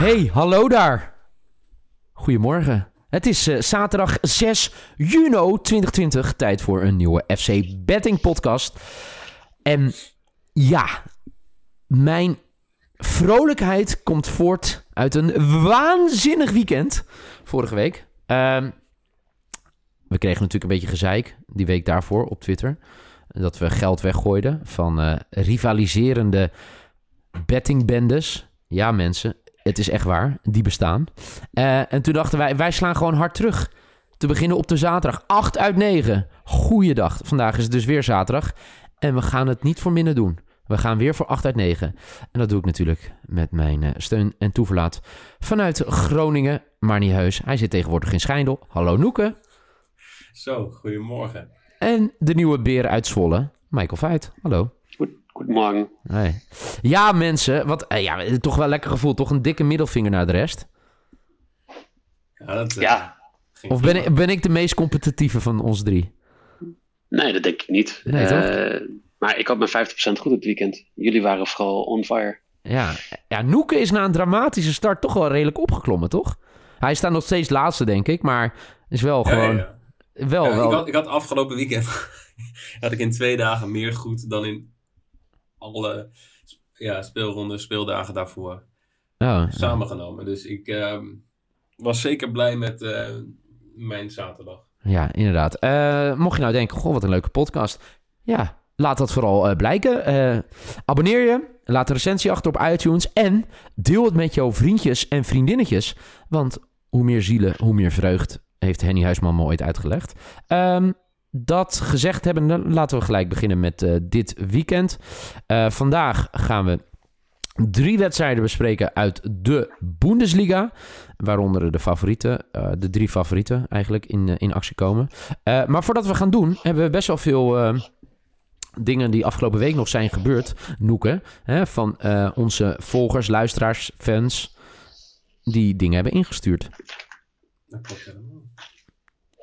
Hey, hallo daar. Goedemorgen. Het is eh, zaterdag 6 juni 2020. Tijd voor een nieuwe FC Betting podcast. En ja, mijn vrolijkheid komt voort uit een waanzinnig weekend vorige week. Ehm, we kregen natuurlijk een beetje gezeik die week daarvoor op Twitter. Dat we geld weggooiden van eh, rivaliserende bettingbendes. Ja, mensen, het is echt waar. Die bestaan. Eh, en toen dachten wij, wij slaan gewoon hard terug. Te beginnen op de zaterdag. 8 uit 9. Goeiedag. Vandaag is het dus weer zaterdag. En we gaan het niet voor minder doen. We gaan weer voor 8 uit 9. En dat doe ik natuurlijk met mijn eh, steun en toeverlaat vanuit Groningen. Marnie Heus. Hij zit tegenwoordig in Schijndel. Hallo Noeke. Zo, goedemorgen. En de nieuwe beer uit Zwolle. Michael Veit. Hallo. Goedemorgen. Hey. Ja, mensen. Wat, eh, ja, toch wel lekker gevoel. Toch een dikke middelvinger naar de rest. Ja, dat, eh, Ja, Of ben ik, ben ik de meest competitieve van ons drie? nee, dat denk ik niet. Nee, toch? Eh, maar ik had mijn 50% goed het weekend. Jullie waren vooral on fire. Ja. ja, Noeke is na een dramatische start toch wel redelijk opgeklommen, toch? Hij staat nog steeds laatste, denk ik. Maar is wel Ja, gewoon... ja, ja. Wel, Ja, wel... ik, had, ik had afgelopen weekend had ik in twee dagen meer goed dan in alle ja, speelronden, speeldagen daarvoor ja. samengenomen. Dus ik ehm, was zeker blij met eh, mijn zaterdag. Ja, inderdaad. Eh, mocht je nou denken, goh, wat een leuke podcast. Ja, laat dat vooral eh, blijken. Abonneer je, laat een recensie achter op iTunes en deel het met jouw vriendjes en vriendinnetjes. Want hoe meer zielen, hoe meer vreugd, heeft Henny Huisman me ooit uitgelegd. Ehm, dat gezegd hebbende, laten we gelijk beginnen met eh, dit weekend. Eh, vandaag gaan we drie wedstrijden bespreken uit de Bundesliga. Waaronder de favorieten, eh, de drie favorieten eigenlijk, in, in actie komen. Maar voordat we gaan doen, hebben we best wel veel dingen die afgelopen week nog zijn gebeurd, Noeken. Hè, van onze volgers, luisteraars, fans, die dingen hebben ingestuurd. Dat klopt helemaal.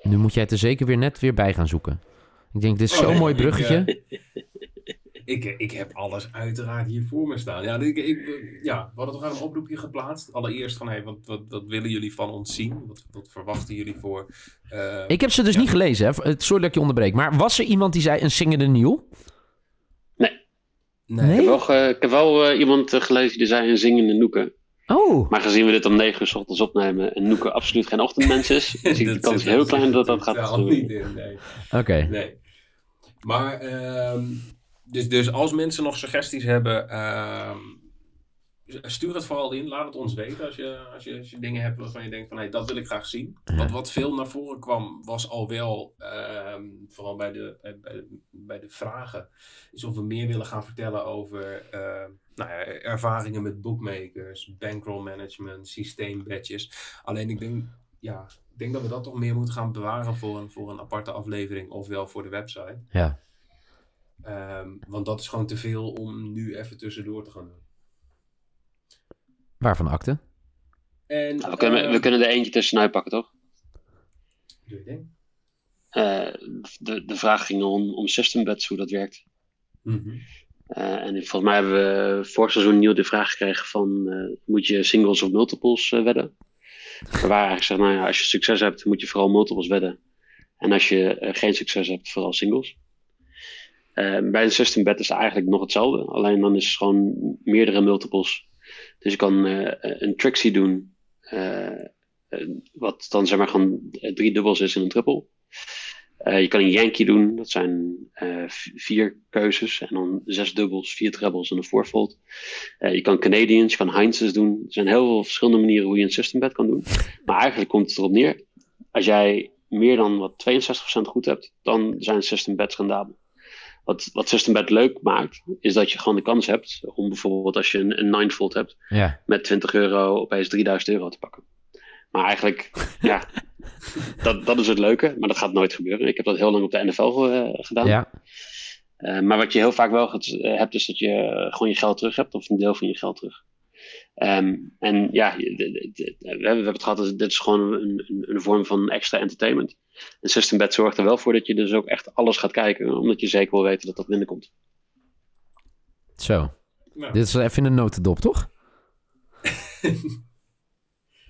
Nu moet jij het er zeker weer net weer bij gaan zoeken. Ik denk, dit is Oh, zo'n nee, mooi ik, bruggetje. Ik, ik heb alles uiteraard hier voor me staan. Ja, ik, ik, ja, we hadden toch een oproepje geplaatst. Allereerst van, hey, wat, wat, wat willen jullie van ons zien? Wat, wat verwachten jullie voor... eh, ik heb ze dus ja. niet gelezen, hè. sorry dat ik je onderbreek. Maar was er iemand die zei een zingende nieuw? Nee. Ik heb wel, ik heb wel eh, iemand eh, gelezen die zei een zingende Noeke. Oh, Maar gezien we dit om 9 uur 's ochtends opnemen en Noeke absoluut geen ochtendmens is, zie ik de kans heel klein dat dat er gaat gebeuren. in, nee. oké. Nee. Maar, ehm, dus, dus als mensen nog suggesties hebben, ehm, stuur het vooral in. Laat het ons weten als je, als je, als je dingen hebt waarvan je denkt van, hey, dat wil ik graag zien. Want wat veel naar voren kwam, was al wel, ehm, vooral bij de, bij, bij, de- bij de vragen, is of we meer willen gaan vertellen over ehm, nou ja, ervaringen met bookmakers, bankroll management, systeembadges. Alleen ik denk, ja, ik denk dat we dat toch meer moeten gaan bewaren voor een, voor een aparte aflevering, ofwel voor de website. Ja. Ehm, want dat is gewoon te veel om nu even tussendoor te gaan doen. Waarvan akte? En, Nou, we, kunnen, we ehm, kunnen er eentje tussenuit pakken, toch? doe je ding. Eh, de, de vraag ging om, om system bets, hoe dat werkt. Mhm. Eh, en volgens mij hebben we vorig seizoen nieuw de vraag gekregen van, eh, moet je singles of multiples wedden? We waren eigenlijk zeggen, nou ja, als je succes hebt, moet je vooral multiples wedden. En als je geen succes hebt, vooral singles. Eh, bij een system bet is het eigenlijk nog hetzelfde. Alleen dan is het gewoon meerdere multiples. Dus je kan eh, een Trixie doen, eh, eh, wat dan zeg maar gewoon drie dubbels is in een triple. Je kan een Yankee doen, dat zijn vier keuzes en dan zes dubbels, vier trebles en een fourfold. Eh, je kan Canadians, je kan Heinz's doen. Er zijn heel veel verschillende manieren hoe je een system bet kan doen. Maar eigenlijk komt het erop neer, als jij meer dan wat 62% goed hebt, dan zijn system bets rendabel. Wat, wat SystemBet leuk maakt, is dat je gewoon de kans hebt om bijvoorbeeld als je een, een Ninefold hebt, Ja. met 20 euro opeens 3000 euro te pakken. Maar eigenlijk, ja, dat, dat is het leuke, maar dat gaat nooit gebeuren. Ik heb dat heel lang op de NFL eh, gedaan. Ja. Eh, maar wat je heel vaak wel eh, hebt, is dat je gewoon je geld terug hebt, of een deel van je geld terug. Ehm, en ja, we hebben, het gehad, dat dit is gewoon een, een, een vorm van extra entertainment. En SystemBet zorgt er wel voor dat je dus ook echt alles gaat kijken, omdat je zeker wil weten dat dat binnenkomt. Zo. Ja. Dit is even in de notendop, toch?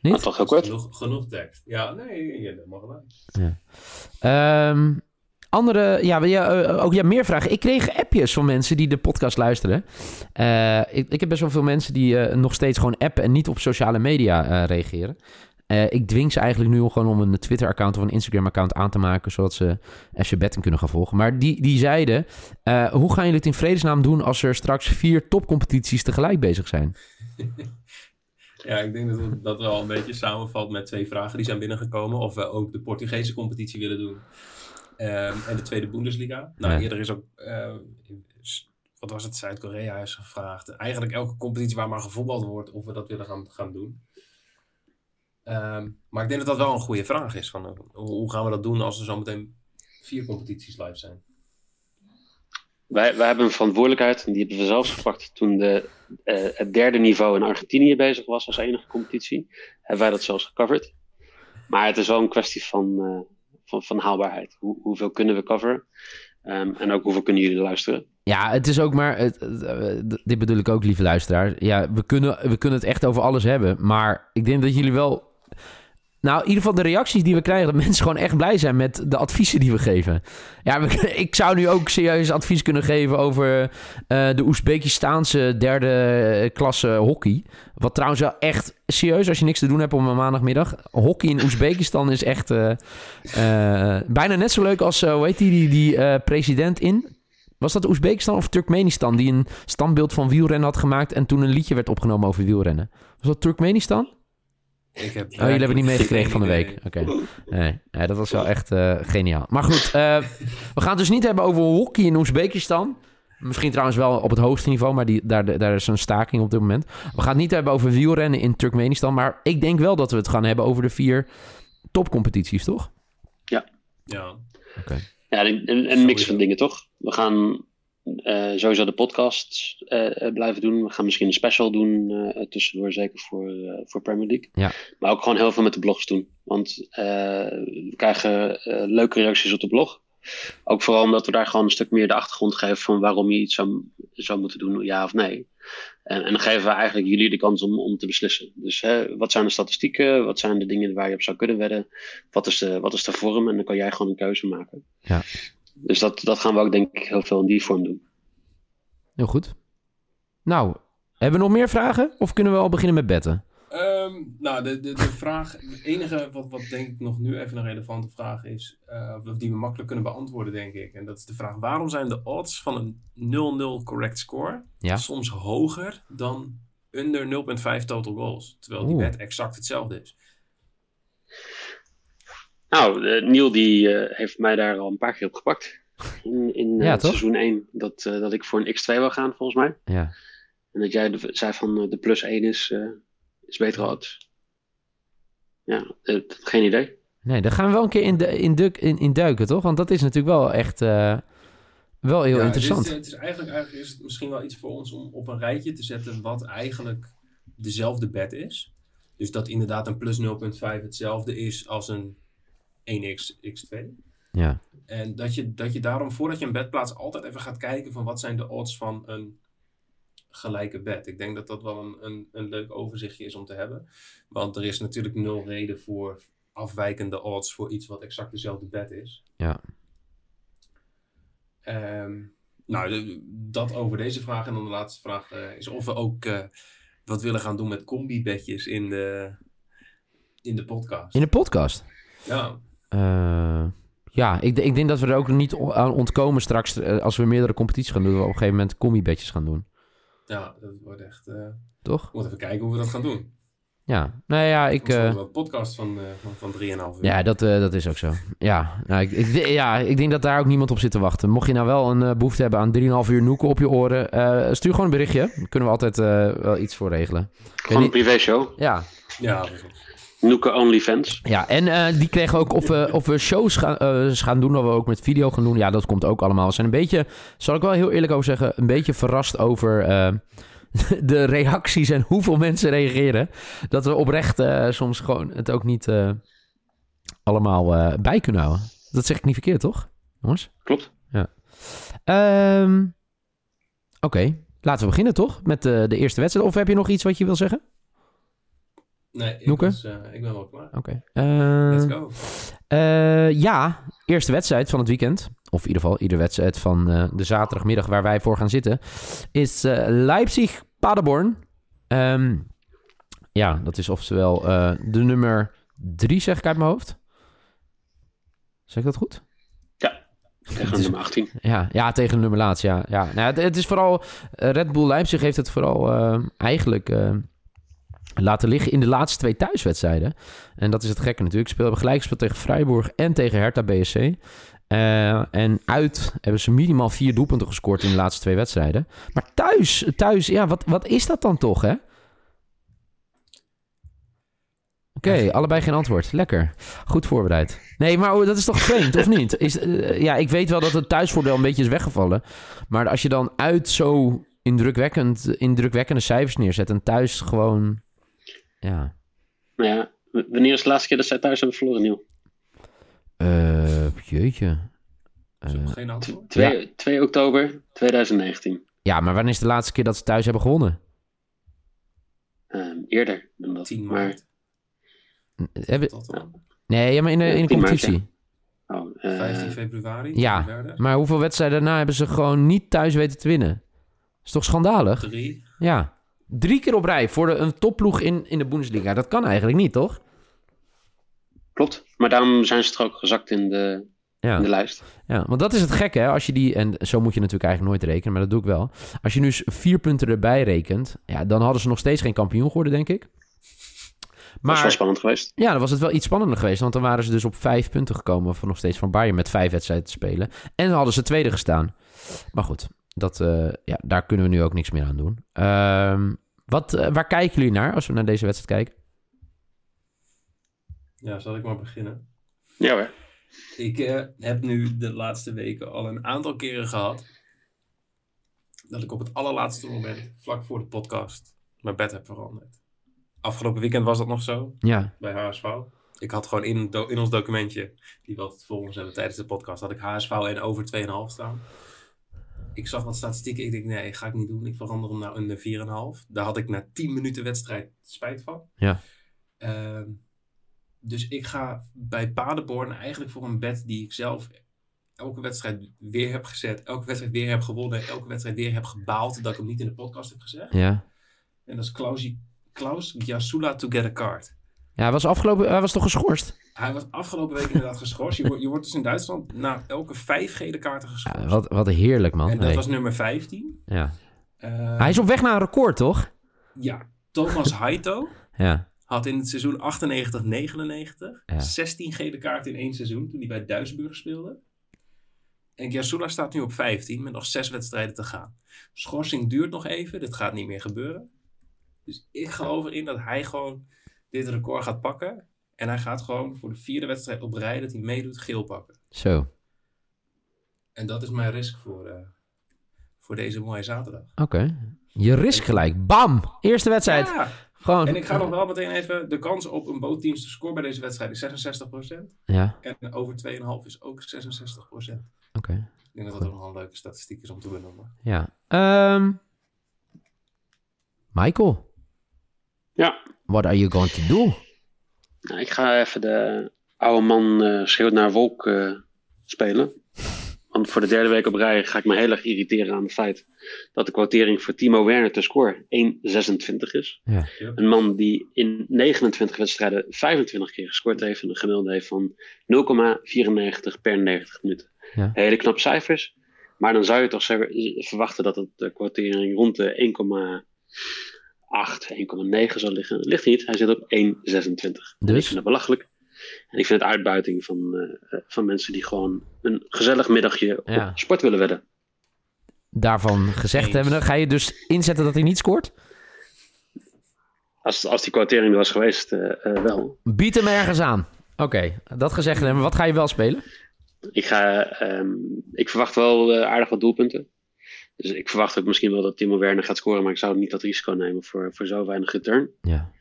Niet? Maar toch heel kort. Genoeg, genoeg tekst. Ja, nee, je mag gelijk. Ehm, andere, ja, eh, ook ja, meer vragen. Ik kreeg appjes van mensen die de podcast luisteren. Eh, ik, ik heb best wel veel mensen die eh, nog steeds gewoon appen en niet op sociale media reageren. Ik dwing ze eigenlijk nu gewoon om een Twitter-account of een Instagram-account aan te maken, zodat ze FC Betting kunnen gaan volgen. Maar die, die zeiden, hoe gaan jullie het in vredesnaam doen als er straks vier topcompetities tegelijk bezig zijn? Ja, ik denk dat dat wel een beetje samenvalt met twee vragen die zijn binnengekomen. Of we ook de Portugese competitie willen doen. Ehm, en de tweede Bundesliga. Nou, Ja. eerder is ook, eh, wat was het, Zuid-Korea is gevraagd. Eigenlijk elke competitie waar maar gevoetbald wordt, of we dat willen gaan, gaan doen. Ehm, maar ik denk dat dat wel een goede vraag is. Van, eh, hoe, gaan we dat doen als er zometeen vier competities live zijn? Wij, wij hebben een verantwoordelijkheid, en die hebben we zelfs gepakt toen de, eh, het derde niveau in Argentinië bezig was als enige competitie. Hebben wij dat zelfs gecoverd. Maar het is wel een kwestie van, eh, van, van haalbaarheid. Hoe, hoeveel kunnen we coveren? Ehm, en ook hoeveel kunnen jullie luisteren? Ja, het is ook maar. Eh, dit bedoel ik ook, lieve luisteraar. Ja, we kunnen, we kunnen het echt over alles hebben. Maar ik denk dat jullie wel. Nou, in ieder geval de reacties die we krijgen, dat mensen gewoon echt blij zijn met de adviezen die we geven. Ja, ik zou nu ook serieus advies kunnen geven over eh, de Oezbekistaanse derde klasse hockey. Wat trouwens wel echt serieus, als je niks te doen hebt op een maandagmiddag. Hockey in Oezbekistan is echt eh, eh, bijna net zo leuk als, hoe heet die, die, die president in was dat Oezbekistan of Turkmenistan die een standbeeld van wielrennen had gemaakt en toen een liedje werd opgenomen over wielrennen? Was dat Turkmenistan? Ik heb, Oh, jullie hebben het niet meegekregen van de week. Oké. Nee, nee, dat was wel echt eh, geniaal. Maar goed, eh, we gaan het dus niet hebben over hockey in Oezbekistan. Misschien trouwens wel op het hoogste niveau, maar die, daar, daar is een staking op dit moment. We gaan het niet hebben over wielrennen in Turkmenistan, maar ik denk wel dat we het gaan hebben over de vier topcompetities, toch? Ja, Ja, een, een, een mix van dingen, toch? We gaan sowieso de podcast eh, eh, blijven doen. We gaan misschien een special doen eh, tussendoor, zeker voor, eh, voor Premier League. Ja. Maar ook gewoon heel veel met de blogs doen. Want eh, we krijgen eh, leuke reacties op de blog. Ook vooral omdat we daar gewoon een stuk meer de achtergrond geven van waarom je iets zou, zou moeten doen, ja of nee. En, en dan geven we eigenlijk jullie de kans om, om te beslissen. Dus hè, wat zijn de statistieken? Wat zijn de dingen waar je op zou kunnen wedden? Wat is de, wat is de vorm? En dan kan jij gewoon een keuze maken. Ja. Dus dat, dat gaan we ook denk ik heel veel in die vorm doen. Heel goed. Nou, hebben we nog meer vragen? Of kunnen we al beginnen met betten? Ehm, nou, de, de, de vraag, het enige wat, wat denk ik nog nu even een relevante vraag is, eh, of die we makkelijk kunnen beantwoorden, denk ik. En dat is de vraag, waarom zijn de odds van een 0-0 correct score Ja. soms hoger dan under 0.5 total goals? Terwijl die Oeh. wet exact hetzelfde is. Nou, eh, Niel die eh, heeft mij daar al een paar keer op gepakt. In, in eh, Ja, toch? seizoen 1. Dat, eh, dat ik voor een X2 wil gaan, volgens mij. Ja. En dat jij de- zei van de plus 1 is, eh, is beter odds. Ja, geen idee. Nee, daar gaan we wel een keer in, de, in, duk- in, in duiken, toch? Want dat is natuurlijk wel echt eh, wel heel Ja, interessant. Het is, het is eigenlijk, eigenlijk is het misschien wel iets voor ons om op een rijtje te zetten wat eigenlijk dezelfde bet is. Dus dat inderdaad een plus 0.5 hetzelfde is als een 1x x2. Ja. En dat je, dat je daarom, voordat je een bed plaatst, altijd even gaat kijken van wat zijn de odds van een gelijke bed. Ik denk dat dat wel een, een, een leuk overzichtje is om te hebben. Want er is natuurlijk nul reden voor afwijkende odds voor iets wat exact dezelfde bed is. Ja. Ehm, nou, de- dat over deze vraag. En dan de laatste vraag eh, is of we ook eh, wat willen gaan doen met combi-bedjes in de, in de podcast. In de podcast. Ja, Eh, ja, ik, ik denk dat we er ook niet aan ontkomen straks eh, als we meerdere competities gaan doen. Dat we op een gegeven moment combi-bedjes gaan doen. ja, dat wordt echt... eh, Toch? we moeten even kijken hoe we dat gaan doen. Ja, nou ja, ik... Dat is eh, wel een podcast van, eh, van, van 3,5 uur. ja, dat, eh, dat is ook zo. Ja, nou, ik, ik, ja, ik denk dat daar ook niemand op zit te wachten. Mocht je nou wel een eh, behoefte hebben aan 3,5 uur noeken op je oren... eh, stuur gewoon een berichtje. Daar kunnen we altijd eh, wel iets voor regelen. Gewoon een privéshow. Ja, Ja, precies. Noeke OnlyFans. Ja, en eh, die kregen ook of we, of we shows gaan, eh, gaan doen, of we ook met video gaan doen. Ja, dat komt ook allemaal. We zijn een beetje, zal ik wel heel eerlijk over zeggen, een beetje verrast over eh, de reacties en hoeveel mensen reageren. Dat we oprecht soms gewoon het ook niet allemaal bij kunnen houden. Dat zeg ik niet verkeerd, toch? Jongens? Klopt. Ehm, Oké, laten we beginnen toch? Met de, de eerste wedstrijd. Of heb je nog iets wat je wil zeggen? Nee, ik, Noeke? was, eh, ik ben wel klaar. Oké. Eh, Let's go. Eh, ja, eerste wedstrijd van het weekend. Of in ieder geval iedere wedstrijd van eh, de zaterdagmiddag waar wij voor gaan zitten. Is eh, Leipzig-Paderborn. Ehm, ja, dat is oftewel eh, de nummer drie, zeg ik uit mijn hoofd. Zeg ik dat goed? Tegen nummer 18. Ja, ja tegen de nummer laatst, ja. ja. Nou, het, het is vooral... Red Bull Leipzig heeft het vooral eh, eigenlijk eh, laten liggen in de laatste twee thuiswedstrijden. En dat is het gekke natuurlijk. Ze hebben gelijk gespeeld tegen Freiburg en tegen Hertha BSC. Eh, en uit hebben ze minimaal vier doelpunten gescoord in de laatste twee wedstrijden. Maar thuis, thuis ja, wat, wat is dat dan toch, hè? Oké, allebei geen antwoord. Lekker. Goed voorbereid. Nee, maar oh, dat is toch vreemd, of niet? Is, eh, ja, ik weet wel dat het thuisvoordeel een beetje is weggevallen. Maar als je dan uit zo indrukwekkend, indrukwekkende cijfers neerzet... en thuis gewoon... Ja, Nou ja, wanneer is de laatste keer dat zij thuis hebben verloren, Niel? Eh, jeetje. Is er Eh, nog geen antwoord? 2, 2 oktober 2019. ja, maar wanneer is de laatste keer dat ze thuis hebben gewonnen? Ehm, eerder dan dat. 10 maar, maart. Hebben, nee, ja, maar in de, in de 10 maart, competitie. oh, eh, 15 februari. Ja. Derde. Maar hoeveel wedstrijden daarna hebben ze gewoon niet thuis weten te winnen? is toch schandalig? Drie. Ja. Drie keer op rij voor de, een topploeg in, in de Bundesliga. Dat kan eigenlijk niet, toch? klopt. Maar daarom zijn ze er ook gezakt in de, Ja. in de lijst. Ja, want dat is het gekke, hè? Als je die, en zo moet je natuurlijk eigenlijk nooit rekenen, maar dat doe ik wel. Als je nu vier punten erbij rekent, ja, dan hadden ze nog steeds geen kampioen geworden, denk ik. Dat is wel Maar spannend geweest. ja, dan was het wel iets spannender geweest, want dan waren ze dus op vijf punten gekomen van nog steeds van Bayern met vijf wedstrijden te spelen. En dan hadden ze tweede gestaan. Maar goed, dat, eh, ja, daar kunnen we nu ook niks meer aan doen. Ehm, wat, eh, waar kijken jullie naar als we naar deze wedstrijd kijken? Ja, zal ik maar beginnen? Ja hoor. Ik eh, heb nu de laatste weken al een aantal keren gehad dat ik op het allerlaatste moment, vlak voor de podcast, mijn bed heb veranderd. Afgelopen weekend was dat nog zo Ja, bij HSV. Ik had gewoon in, do- in ons documentje, die we ons hebben tijdens de podcast, had ik HSV en over 2,5 staan. Ik zag wat statistieken. Ik denk, nee, ga ik niet doen. Ik verander hem naar een 4,5. Daar had ik na 10 minuten wedstrijd spijt van. Ja. Ehm, dus ik ga bij Paderborn eigenlijk voor een bed die ik zelf elke wedstrijd weer heb gezet. Elke wedstrijd weer heb gewonnen. Elke wedstrijd weer heb gebaald dat ik hem niet in de podcast heb gezegd. ja. En dat is Klaus, Klaus Giasula to get a card. Ja, hij was afgelopen, hij was toch geschorst? Hij was afgelopen week inderdaad geschorst. Je, wordt- je wordt dus in Duitsland na elke vijf gele kaarten geschorst. Ja, wat, wat heerlijk, man. en dat Nee. was nummer 15. Ja. Eh, Hij is op weg naar een record, toch? Ja, Thomas Haito Ja. had in het seizoen 98-99 Ja. 16 gele kaarten in één seizoen toen hij bij Duisburg speelde. En Giasula staat nu op 15 met nog zes wedstrijden te gaan. Schorsing duurt nog even, dit gaat niet meer gebeuren. Dus ik geloof erin dat hij gewoon dit record gaat pakken. En hij gaat gewoon voor de vierde wedstrijd op rij dat hij meedoet geel pakken. Zo. En dat is mijn risk voor, eh, voor deze mooie zaterdag. Oké. Je risk gelijk. Bam! Eerste wedstrijd. Ja, Gewoon. en ik ga nog wel meteen even... De kans op een bootteamste score bij deze wedstrijd is 66%. Ja, En over 2,5 is ook 66%. oké. Ik denk dat dat ook nog een leuke statistiek is om te benoemen. Ja. Ehm, Michael, Ja. what are you going to do? Nou, ik ga even de oude man eh schreeuwt naar wolk eh, spelen. Want voor de derde week op rij ga ik me heel erg irriteren aan het feit dat de quotering voor Timo Werner te score 1,26 is. Ja. Een man die in 29 wedstrijden 25 keer gescoord heeft en een gemiddelde heeft van 0,94 per 90 minuten. Ja. Hele knappe cijfers. Maar dan zou je toch verwachten dat het de quotering rond de 1,9 zal liggen. Ligt niet, hij zit op 1,26. Dus? Ik vind het belachelijk. En ik vind het uitbuiting van, uh, van mensen die gewoon een gezellig middagje op sport willen wedden. Daarvan gezegd hebben, dan ga je dus inzetten dat hij niet scoort? Als, als die er was geweest, uh, uh, wel. Bied hem ergens aan. Oké, dat gezegd hebben. Wat ga je wel spelen? Ik, ga, um, ik verwacht wel aardig wat doelpunten. Dus ik verwacht ook misschien wel dat Timo Werner gaat scoren, maar ik zou niet dat risico nemen voor, voor zo weinig return. Ja.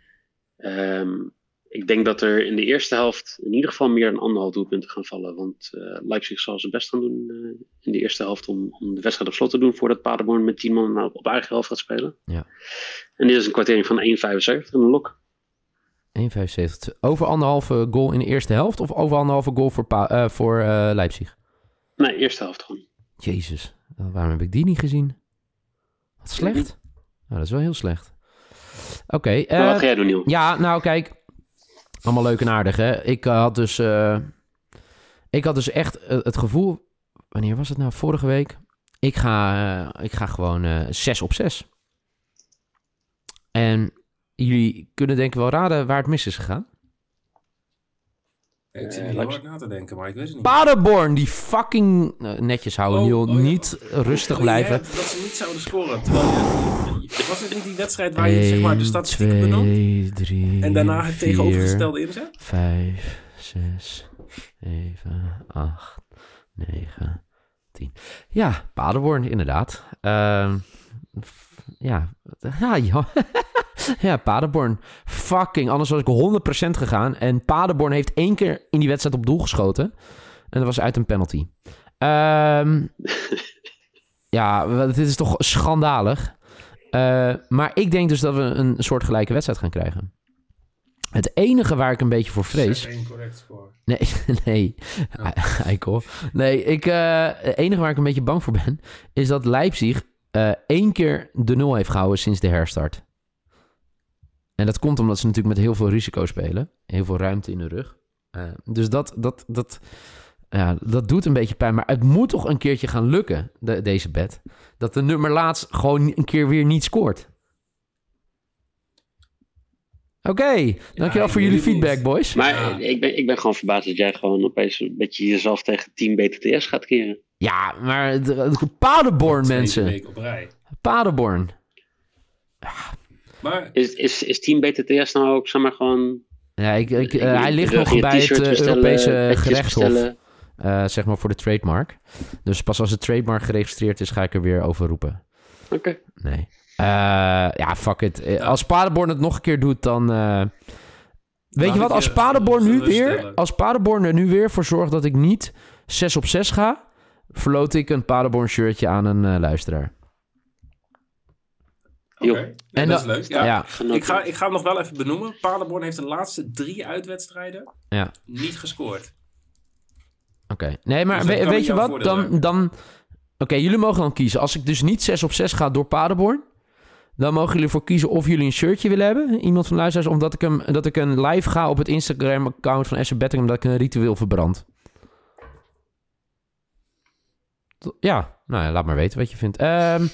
Um, ik denk dat er in de eerste helft in ieder geval meer dan anderhalf doelpunten gaan vallen. Want uh, Leipzig zal zijn best gaan doen uh, in de eerste helft om, om de wedstrijd op slot te doen voordat Paderborn met 10 man op, op eigen helft gaat spelen. Ja. En dit is een kwartering van 1,75 een lok. 1,75. Over anderhalve goal in de eerste helft of over anderhalve goal voor, uh, voor Leipzig? Nee, eerste helft gewoon. Jezus, waarom heb ik die niet gezien? Wat slecht. Nou, dat is wel heel slecht. Oké. Okay, wat ga jij doen, Niel? Ja, nou kijk, allemaal leuk en aardig, hè? Ik uh, had dus... Ik had dus echt het gevoel... Wanneer was het nou? Vorige week? Ik ga, ik ga gewoon 6 op 6. En jullie kunnen denk ik wel raden waar het mis is gegaan. Ik zit heel hard na te denken, maar ik weet het niet. Paderborn, die fucking netjes houden, oh, oh, niet oh, rustig blijven. dat ze niet zouden scoren. Terwijl je, was het niet die wedstrijd waar je zeg maar, de statistieken benoemt? en daarna het tegenovergestelde inzet? 5, 6, 7, 8, 9, 10. Ja, Paderborn, inderdaad. Uh, ja, ja, ja. Ja, Paderborn. Fucking, anders was ik 100% gegaan. En Paderborn heeft één keer in die wedstrijd op doel geschoten. En dat was uit een penalty. Um, ja, dit is toch schandalig. Uh, maar ik denk dus dat we een soort gelijke wedstrijd gaan krijgen. Het enige waar ik een beetje voor vrees. score. Nee, nee. Oh. Eikel. Nee, ik, uh, het enige waar ik een beetje bang voor ben. Is dat Leipzig uh, één keer de nul heeft gehouden sinds de herstart. En dat komt omdat ze natuurlijk met heel veel risico spelen. Heel veel ruimte in de rug. Uh, dus dat, dat, dat, ja, dat doet een beetje pijn. Maar het moet toch een keertje gaan lukken, de, deze bed. Dat de nummer laatst gewoon een keer weer niet scoort. Oké, okay, dankjewel voor jullie feedback, boys. Maar ja. ik, ben, ik ben gewoon verbaasd dat jij gewoon opeens een beetje jezelf tegen team BTTS gaat keren. Ja, maar de, de Paderborn, mensen. op rij. Maar... Is, is, is team BTTS nou ook, zeg maar, gewoon... Ja, ik, ik, uh, hij ligt nog bij het uh, Europese gerechtshof. Uh, zeg maar voor de trademark. Dus pas als het trademark geregistreerd is, ga ik er weer over roepen. Oké. Okay. Nee. Uh, ja, fuck it. Als Paderborn het nog een keer doet, dan... Uh, weet je wat? Als Paderborn, nu weer, als Paderborn er nu weer voor zorgt dat ik niet 6 op 6 ga... verloot ik een Paderborn shirtje aan een uh, luisteraar. Oké, okay. dat is leuk. Ja. ja. Ik, ga, ik ga hem nog wel even benoemen. Paderborn heeft de laatste drie uitwedstrijden ja. niet gescoord. Oké. Okay. Nee, maar dus we, weet je wat? Dan, dan... Oké, okay, jullie mogen dan kiezen. Als ik dus niet 6 op 6 ga door Paderborn... dan mogen jullie voor kiezen of jullie een shirtje willen hebben. Iemand van luisteraars. Omdat ik, hem, dat ik een live ga op het Instagram-account van SC Betting... omdat ik een ritueel verbrand. Ja, nou ja, laat maar weten wat je vindt. Um,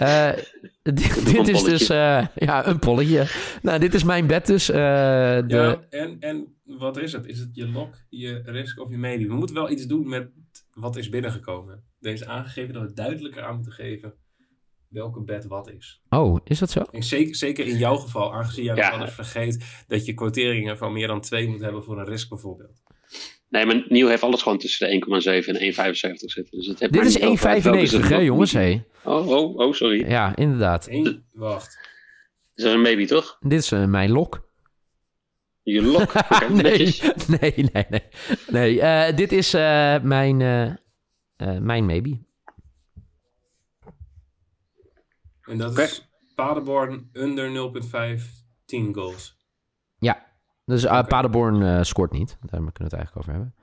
uh, dit, dit is dus uh, ja, een polletje. Nou, dit is mijn bed dus. Uh, de... ja, en, en wat is het? Is het je lok, je risk of je medium? We moeten wel iets doen met wat is binnengekomen. Er is aangegeven dat we duidelijker aan moeten geven welke bed wat is. Oh, is dat zo? En zeker, zeker in jouw geval, aangezien jij ja. wel eens vergeet dat je quoteringen van meer dan 2 moet hebben voor een risk bijvoorbeeld. Nee, maar Nieuw heeft alles gewoon tussen de 1,7 en 1,75 zitten. Dus het Dit is 1,95 hè jongens? Hey. Oh, oh, oh, sorry. Ja, inderdaad. Eén, wacht. Is dat een baby toch? Dit is uh, mijn lok. Je lok? Okay, nee, nee, nee, nee, nee. Uh, dit is uh, mijn, mijn maybe. En dat okay. is Paderborn under 0,5, 10 goals. Dus okay. Paderborn scoort niet. Daar kunnen we het eigenlijk over hebben.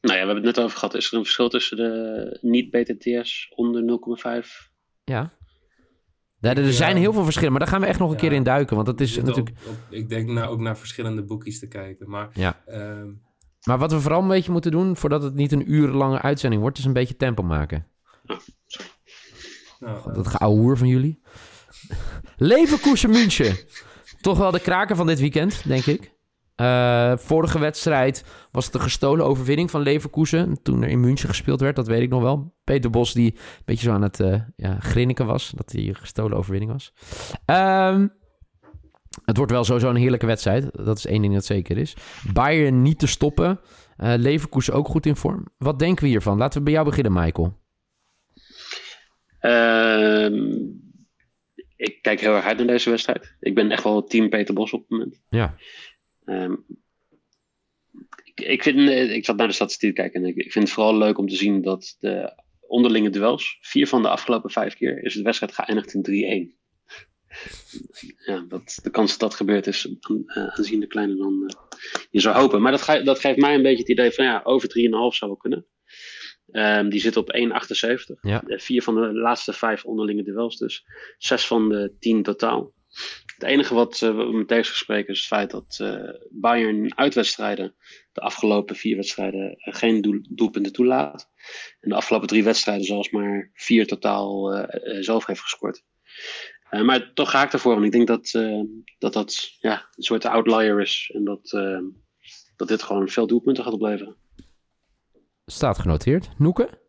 Nou ja, we hebben het net over gehad. Is er een verschil tussen de niet-BTTS onder 0,5? Ja. Ja, er zijn heel veel verschillen, maar daar gaan we echt nog een keer in duiken. Want dat is natuurlijk. ik denk nou ook naar verschillende boekjes te kijken. Maar, ja. Um... maar wat we vooral een beetje moeten doen, voordat het niet een urenlange uitzending wordt, is een beetje tempo maken. Oh, sorry. Nou, dat uh... van jullie. Leverkusen München. Toch wel de kraker van dit weekend, denk ik. Eh, vorige wedstrijd was het een gestolen overwinning van Leverkusen. Toen er in München gespeeld werd, dat weet ik nog wel. Peter Bos die een beetje zo aan het uh, ja, grinniken was. Dat die gestolen overwinning was. Ehm, het wordt wel sowieso een heerlijke wedstrijd. Dat is één ding dat zeker is. Bayern niet te stoppen. Uh, Leverkusen ook goed in vorm. Wat denken we hiervan? Laten we bij jou beginnen, Michael. Ehm, ik kijk heel erg uit naar deze wedstrijd. Ik ben echt wel team Peter Bos op het moment. Ja. Um, ik, ik, vind, eh, ik zat naar de statistiek kijken en ik, ik, vind het vooral leuk om te zien dat de onderlinge duels, vier van de afgelopen vijf keer, is de wedstrijd geëindigd in 3-1. Ja, dat, de kans dat dat gebeurt is uh, aanzienlijk kleiner dan uh, je zou hopen. Maar dat, ge dat, geeft mij een beetje het idee van ja, over 3,5 zou wel kunnen. Um, die zit op 1,78. Ja. Vier van de laatste vijf onderlinge duels dus. Zes van de tien totaal. Het enige wat uh, we me tegen spreken is het feit dat uh, Bayern uitwedstrijden de afgelopen vier wedstrijden uh, geen doel, doelpunten toelaat. En de afgelopen drie wedstrijden zelfs maar vier totaal zelf heeft gescoord. maar toch ga ik ervoor, want ik denk dat dat, dat ja, een soort outlier is. En dat, dat dit gewoon veel doelpunten gaat opleveren. Staat genoteerd. Noeke?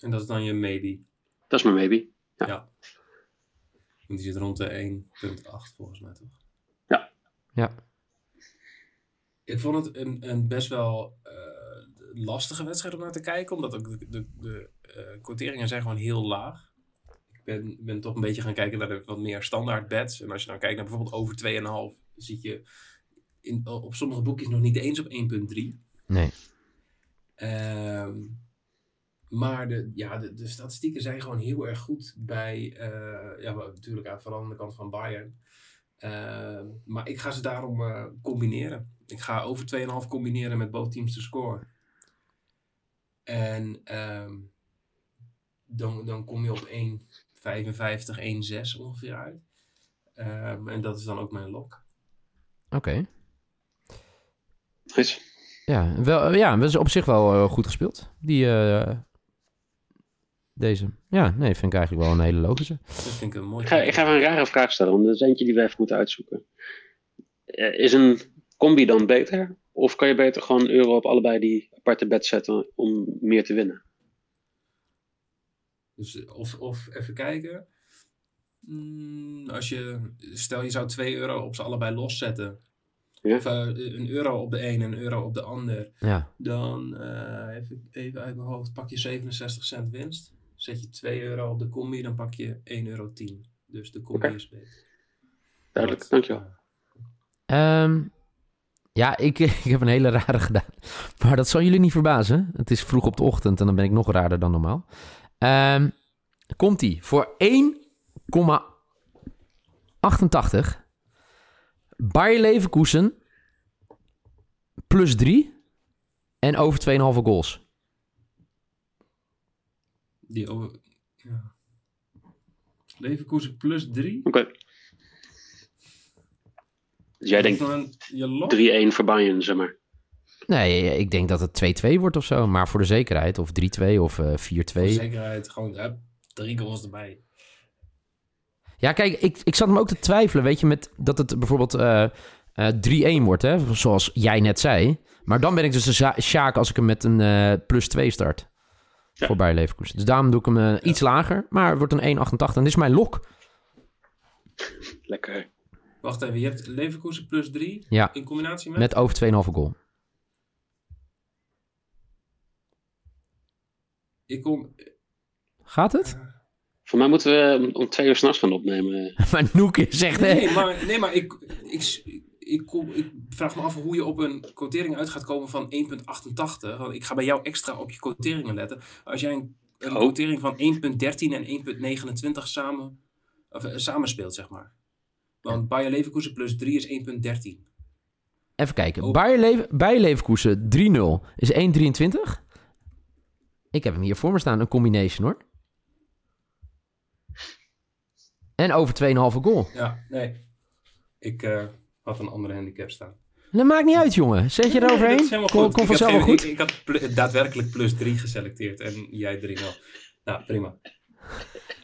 En dat is dan je maybe. Dat is mijn maybe. Ja. ja. Die zit rond de 1,8 volgens mij toch? Ja. Ja. Ik vond het een, een best wel uh, lastige wedstrijd om naar te kijken, omdat ook de, de, de uh, quoteringen zijn gewoon heel laag. Ik ben, ben toch een beetje gaan kijken naar de wat meer standaard bets. En als je dan kijkt naar bijvoorbeeld over 2,5, zie je in, op sommige boekjes nog niet eens op 1,3. Nee. Um, maar de, ja, de, de, statistieken zijn gewoon heel erg goed bij, uh, ja, natuurlijk vooral aan de kant van Bayern. Uh, maar ik ga ze daarom uh, combineren. Ik ga over 2,5 combineren met both teams te scoren. En um, dan, dan kom je op 1,55, 1,6 ongeveer uit. Um, en dat is dan ook mijn lock. Oké. Okay. Ja, wel, ja, dat is op zich wel goed gespeeld. Die, deze. Ja, nee, vind ik eigenlijk wel een hele logische. Dat vind ik een mooi. Ik ga, ik ga even een rare vraag stellen, want dat is eentje die we even moeten uitzoeken. Is een combi dan beter? Of kan je beter gewoon een euro op allebei die aparte bed zetten om meer te winnen? Dus of, of even kijken. Mm, als je, stel je zou 2 euro op ze allebei loszetten. Ja. Of uh, een euro op de een en een euro op de ander. Ja. Dan, uh, even, even uit mijn hoofd, pak je 67 cent winst. Zet je 2 euro op de combi, dan pak je 1,10 euro. Dus de combi okay. is beter. Duidelijk, dankjewel. Um, ja, ik, ik heb een hele rare gedaan. Maar dat zal jullie niet verbazen. Het is vroeg op de ochtend en dan ben ik nog raarder dan normaal. Um, Komt-ie. Voor 1,88 Bayer Leverkusen plus 3 en over 2,5 goals. Die over... Ja. Leverkusen plus 3. Oké. Okay. Dus jij denkt 3-1 voor Bayern, zeg maar. Nee, ik denk dat het 2-2 wordt of zo. Maar voor de zekerheid. Of 3-2 of uh, 4-2. Voor de zekerheid gewoon hup, drie goals erbij. Ja, kijk, ik, ik zat hem ook te twijfelen. Weet je, met dat het bijvoorbeeld uh, uh, 3-1 wordt, hè? Zoals jij net zei. Maar dan ben ik dus de Sjaak als ik hem met een uh, plus 2 start. Ja. Voor Bayer Leverkusen. Dus daarom doe ik hem uh, ja. iets lager. Maar het wordt een 1,88. En dit is mijn lok. Lekker. Wacht even, je hebt Leverkusen plus 3 ja. in combinatie met? Met over 2,5 goal. Ik kom... Gaat het? Voor mij moeten we om twee uur s'nachts gaan opnemen. maar Noek zegt... Nee, maar, nee, maar ik, ik, ik, kom, ik vraag me af hoe je op een quotering uit gaat komen van 1,88. Want ik ga bij jou extra op je quoteringen letten. Als jij een, een Oh. quotering van 1,13 en 1,29 samen, of, uh, samenspeelt, zeg maar. Want Bayer Leverkusen plus 3 is 1,13. Even kijken. Oh. Bayer, Lever Bayer Leverkusen 3-0 is 1,23. Ik heb hem hier voor me staan. Een combination hoor. En over 2,5 goal. Ja, nee. Ik uh, had een andere handicap staan. Dat maakt niet uit, jongen. Zet je Nee, eroverheen. dat is helemaal Kom, vanzelf wel goed. Ik, ik had pl- daadwerkelijk plus 3 geselecteerd en jij 3-0. Nou, prima.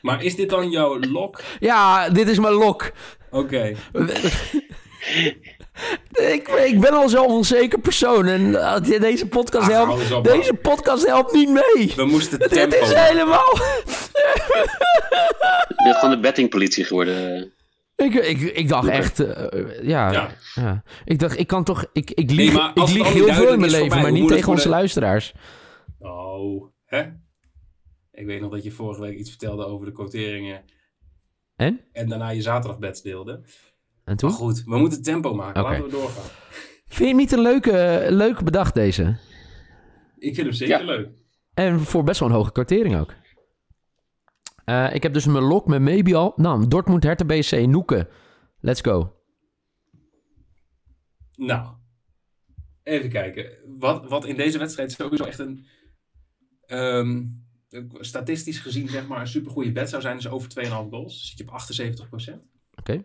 Maar is dit dan jouw lok? Ja, dit is mijn lok. Oké. ik, ik ben al zo'n onzeker persoon en uh, deze podcast hou helpt, op, deze podcast helpt niet mee. We moesten Dit tempo. is helemaal... Je bent gewoon de bettingpolitie geworden. Ik, ik, ik dacht echt, eh, ja, ja. Ja. Ik dacht, ik kan toch, ik, ik lieg, ik lieg heel veel in mijn leven, mij, maar niet tegen onze de- luisteraars. Oh, hè? Ik weet nog dat je vorige week iets vertelde over de quoteringen. En? En daarna je zaterdagbeds deelde. En Maar toen? goed, we moeten tempo maken. Laten we doorgaan. Vind je het niet een leuke, leuke bedacht deze? Ik vind hem zeker Ja. leuk. En voor best wel een hoge kwartering ook. Eh, ik heb dus mijn lok met maybe al. Nou, Dortmund, Hertha BSC, Noeken. Let's go. Nou, even kijken. Wat, wat in deze wedstrijd sowieso echt een... ehm, statistisch gezien zeg maar een supergoeie bet zou zijn, is over 2,5 goals. Zit je op 78%. Oké,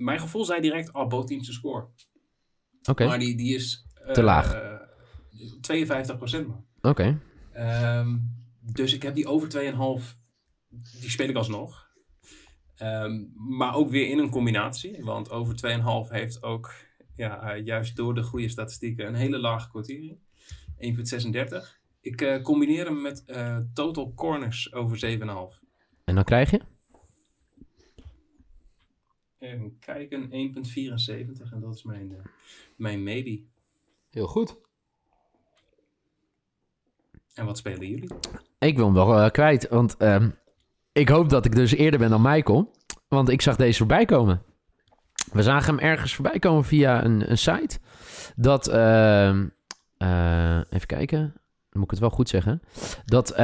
Mijn gevoel zei direct, oh, both teams to score. oké, Maar die, die is... eh, Te laag. eh, 52% man. oké. Ehm, dus ik heb die over 2,5, die speel ik alsnog. Ehm, maar ook weer in een combinatie. Want over 2,5 heeft ook, ja, juist door de goede statistieken, een hele lage kwartering. 1,36. Ik eh, combineer hem met eh, total corners over 7,5. En dan krijg je? Even kijken, 1,74. En dat is mijn, eh, mijn maybe. Heel goed. En wat spelen jullie? Ik wil hem wel eh, kwijt, want ehm, ik hoop dat ik dus eerder ben dan Michael. Want ik zag deze voorbij komen. We zagen hem ergens voorbij komen via een, een site. Dat, ehm, eh, even kijken, dan moet ik het wel goed zeggen. Dat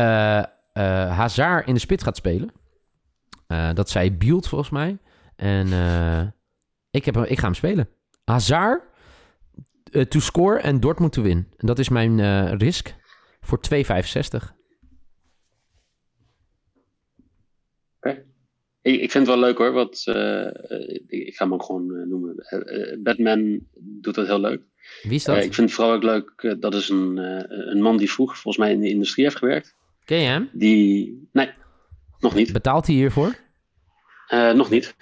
Hazard in de spit gaat spelen. Dat zei Bielt volgens mij. En eh, ik, heb, hem- ik ga hem spelen. Hazard eh, to score en Dortmund to win. En dat is mijn eh, risk voor 2,65. Ik, ik vind het wel leuk hoor, want ik, ga hem ook gewoon noemen. Batman doet dat heel leuk. Wie is dat? Ik vind het vooral ook leuk, dat is een, een man die vroeger volgens mij in de industrie heeft gewerkt. Ken je hem? Die, nee, nog niet. Betaalt hij hiervoor? Eh, nog niet.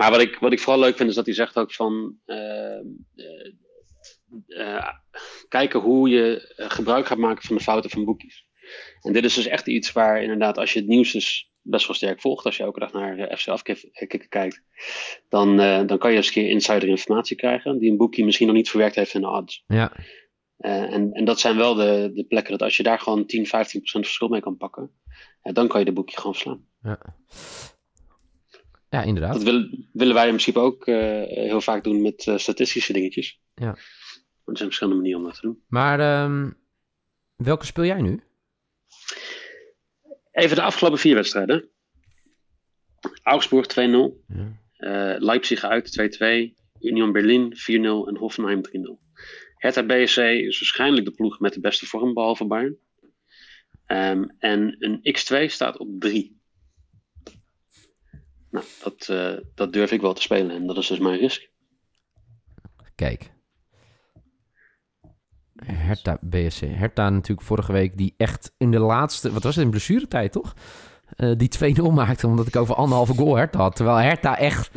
Maar wat ik, wat ik vooral leuk vind is dat hij zegt ook van eh, eh, eh, kijken hoe je gebruik gaat maken van de fouten van boekjes. En dit is dus echt iets waar inderdaad, als je het nieuws dus best wel sterk volgt, als je elke dag naar FC Afkikken kijkt, dan, dan kan je eens een keer insider informatie krijgen die een boekje misschien nog niet verwerkt heeft in de odds. Ja. En, en dat zijn wel de, de plekken dat als je daar gewoon 10, 15% verschil mee kan pakken, dan kan je de boekje gewoon verslaan. Ja, ja inderdaad. Dat willen, willen wij in principe ook eh, heel vaak doen met eh, statistische dingetjes. Ja. Maar er zijn verschillende manieren om dat te doen. Maar ehm, welke speel jij nu? Even de afgelopen vier wedstrijden. Augsburg 2-0. Ja. eh, Leipzig uit 2-2. Union Berlin 4-0 en Hoffenheim 3-0. Hertha BSC is waarschijnlijk de ploeg met de beste vorm, behalve Bayern. Ehm, en een X2 staat op 3. Nou, dat, eh, dat durf ik wel te spelen en dat is dus mijn risk. Kijk. Hertha BSC. Hertha natuurlijk vorige week die echt in de laatste... Wat was het? In blessuretijd, toch? Eh, die 2-0 maakte omdat ik over anderhalve goal Hertha had. Terwijl Hertha echt,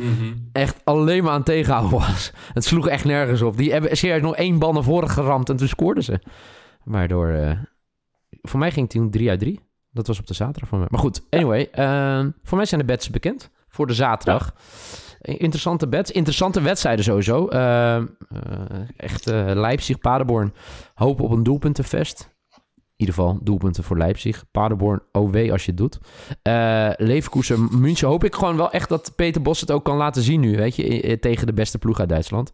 echt alleen maar aan het tegenhouden was. Het sloeg echt nergens op. Die hebben serieus nog één bal naar voren geramd en toen scoorden ze. Waardoor... eh, voor mij ging het toen 3 uit 3. Dat was op de zaterdag van mij. Maar goed, anyway. voor mij zijn de bets bekend. Voor de zaterdag. Interessante bets. Interessante wedstrijden sowieso. Eh, eh, echt eh, Leipzig, Paderborn. Hoop op een doelpuntenfest. In ieder geval doelpunten voor Leipzig. Paderborn, OW als je het doet. Eh Leverkusen, München. Hoop ik gewoon wel echt dat Peter Bos het ook kan laten zien nu. Weet je, tegen de beste ploeg uit Duitsland.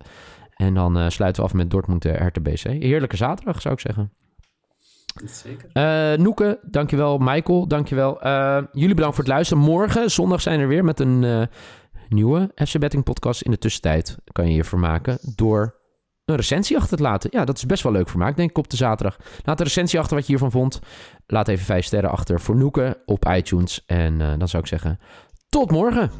En dan sluiten we af met Dortmund, uh, Hertha BC. Heerlijke zaterdag zou ik zeggen. Zeker. Eh Noeke, dankjewel. Michael, dankjewel. Eh jullie bedankt voor het luisteren. Morgen, zondag, zijn we er weer met een eh, nieuwe FC Betting podcast. In de tussentijd kan je je vermaken door een recensie achter te laten. Ja, dat is best wel leuk vermaak, denk ik, op de zaterdag. Laat een recensie achter wat je hiervan vond. Laat even vijf sterren achter voor Noeke op iTunes. En dan zou ik zeggen, tot morgen.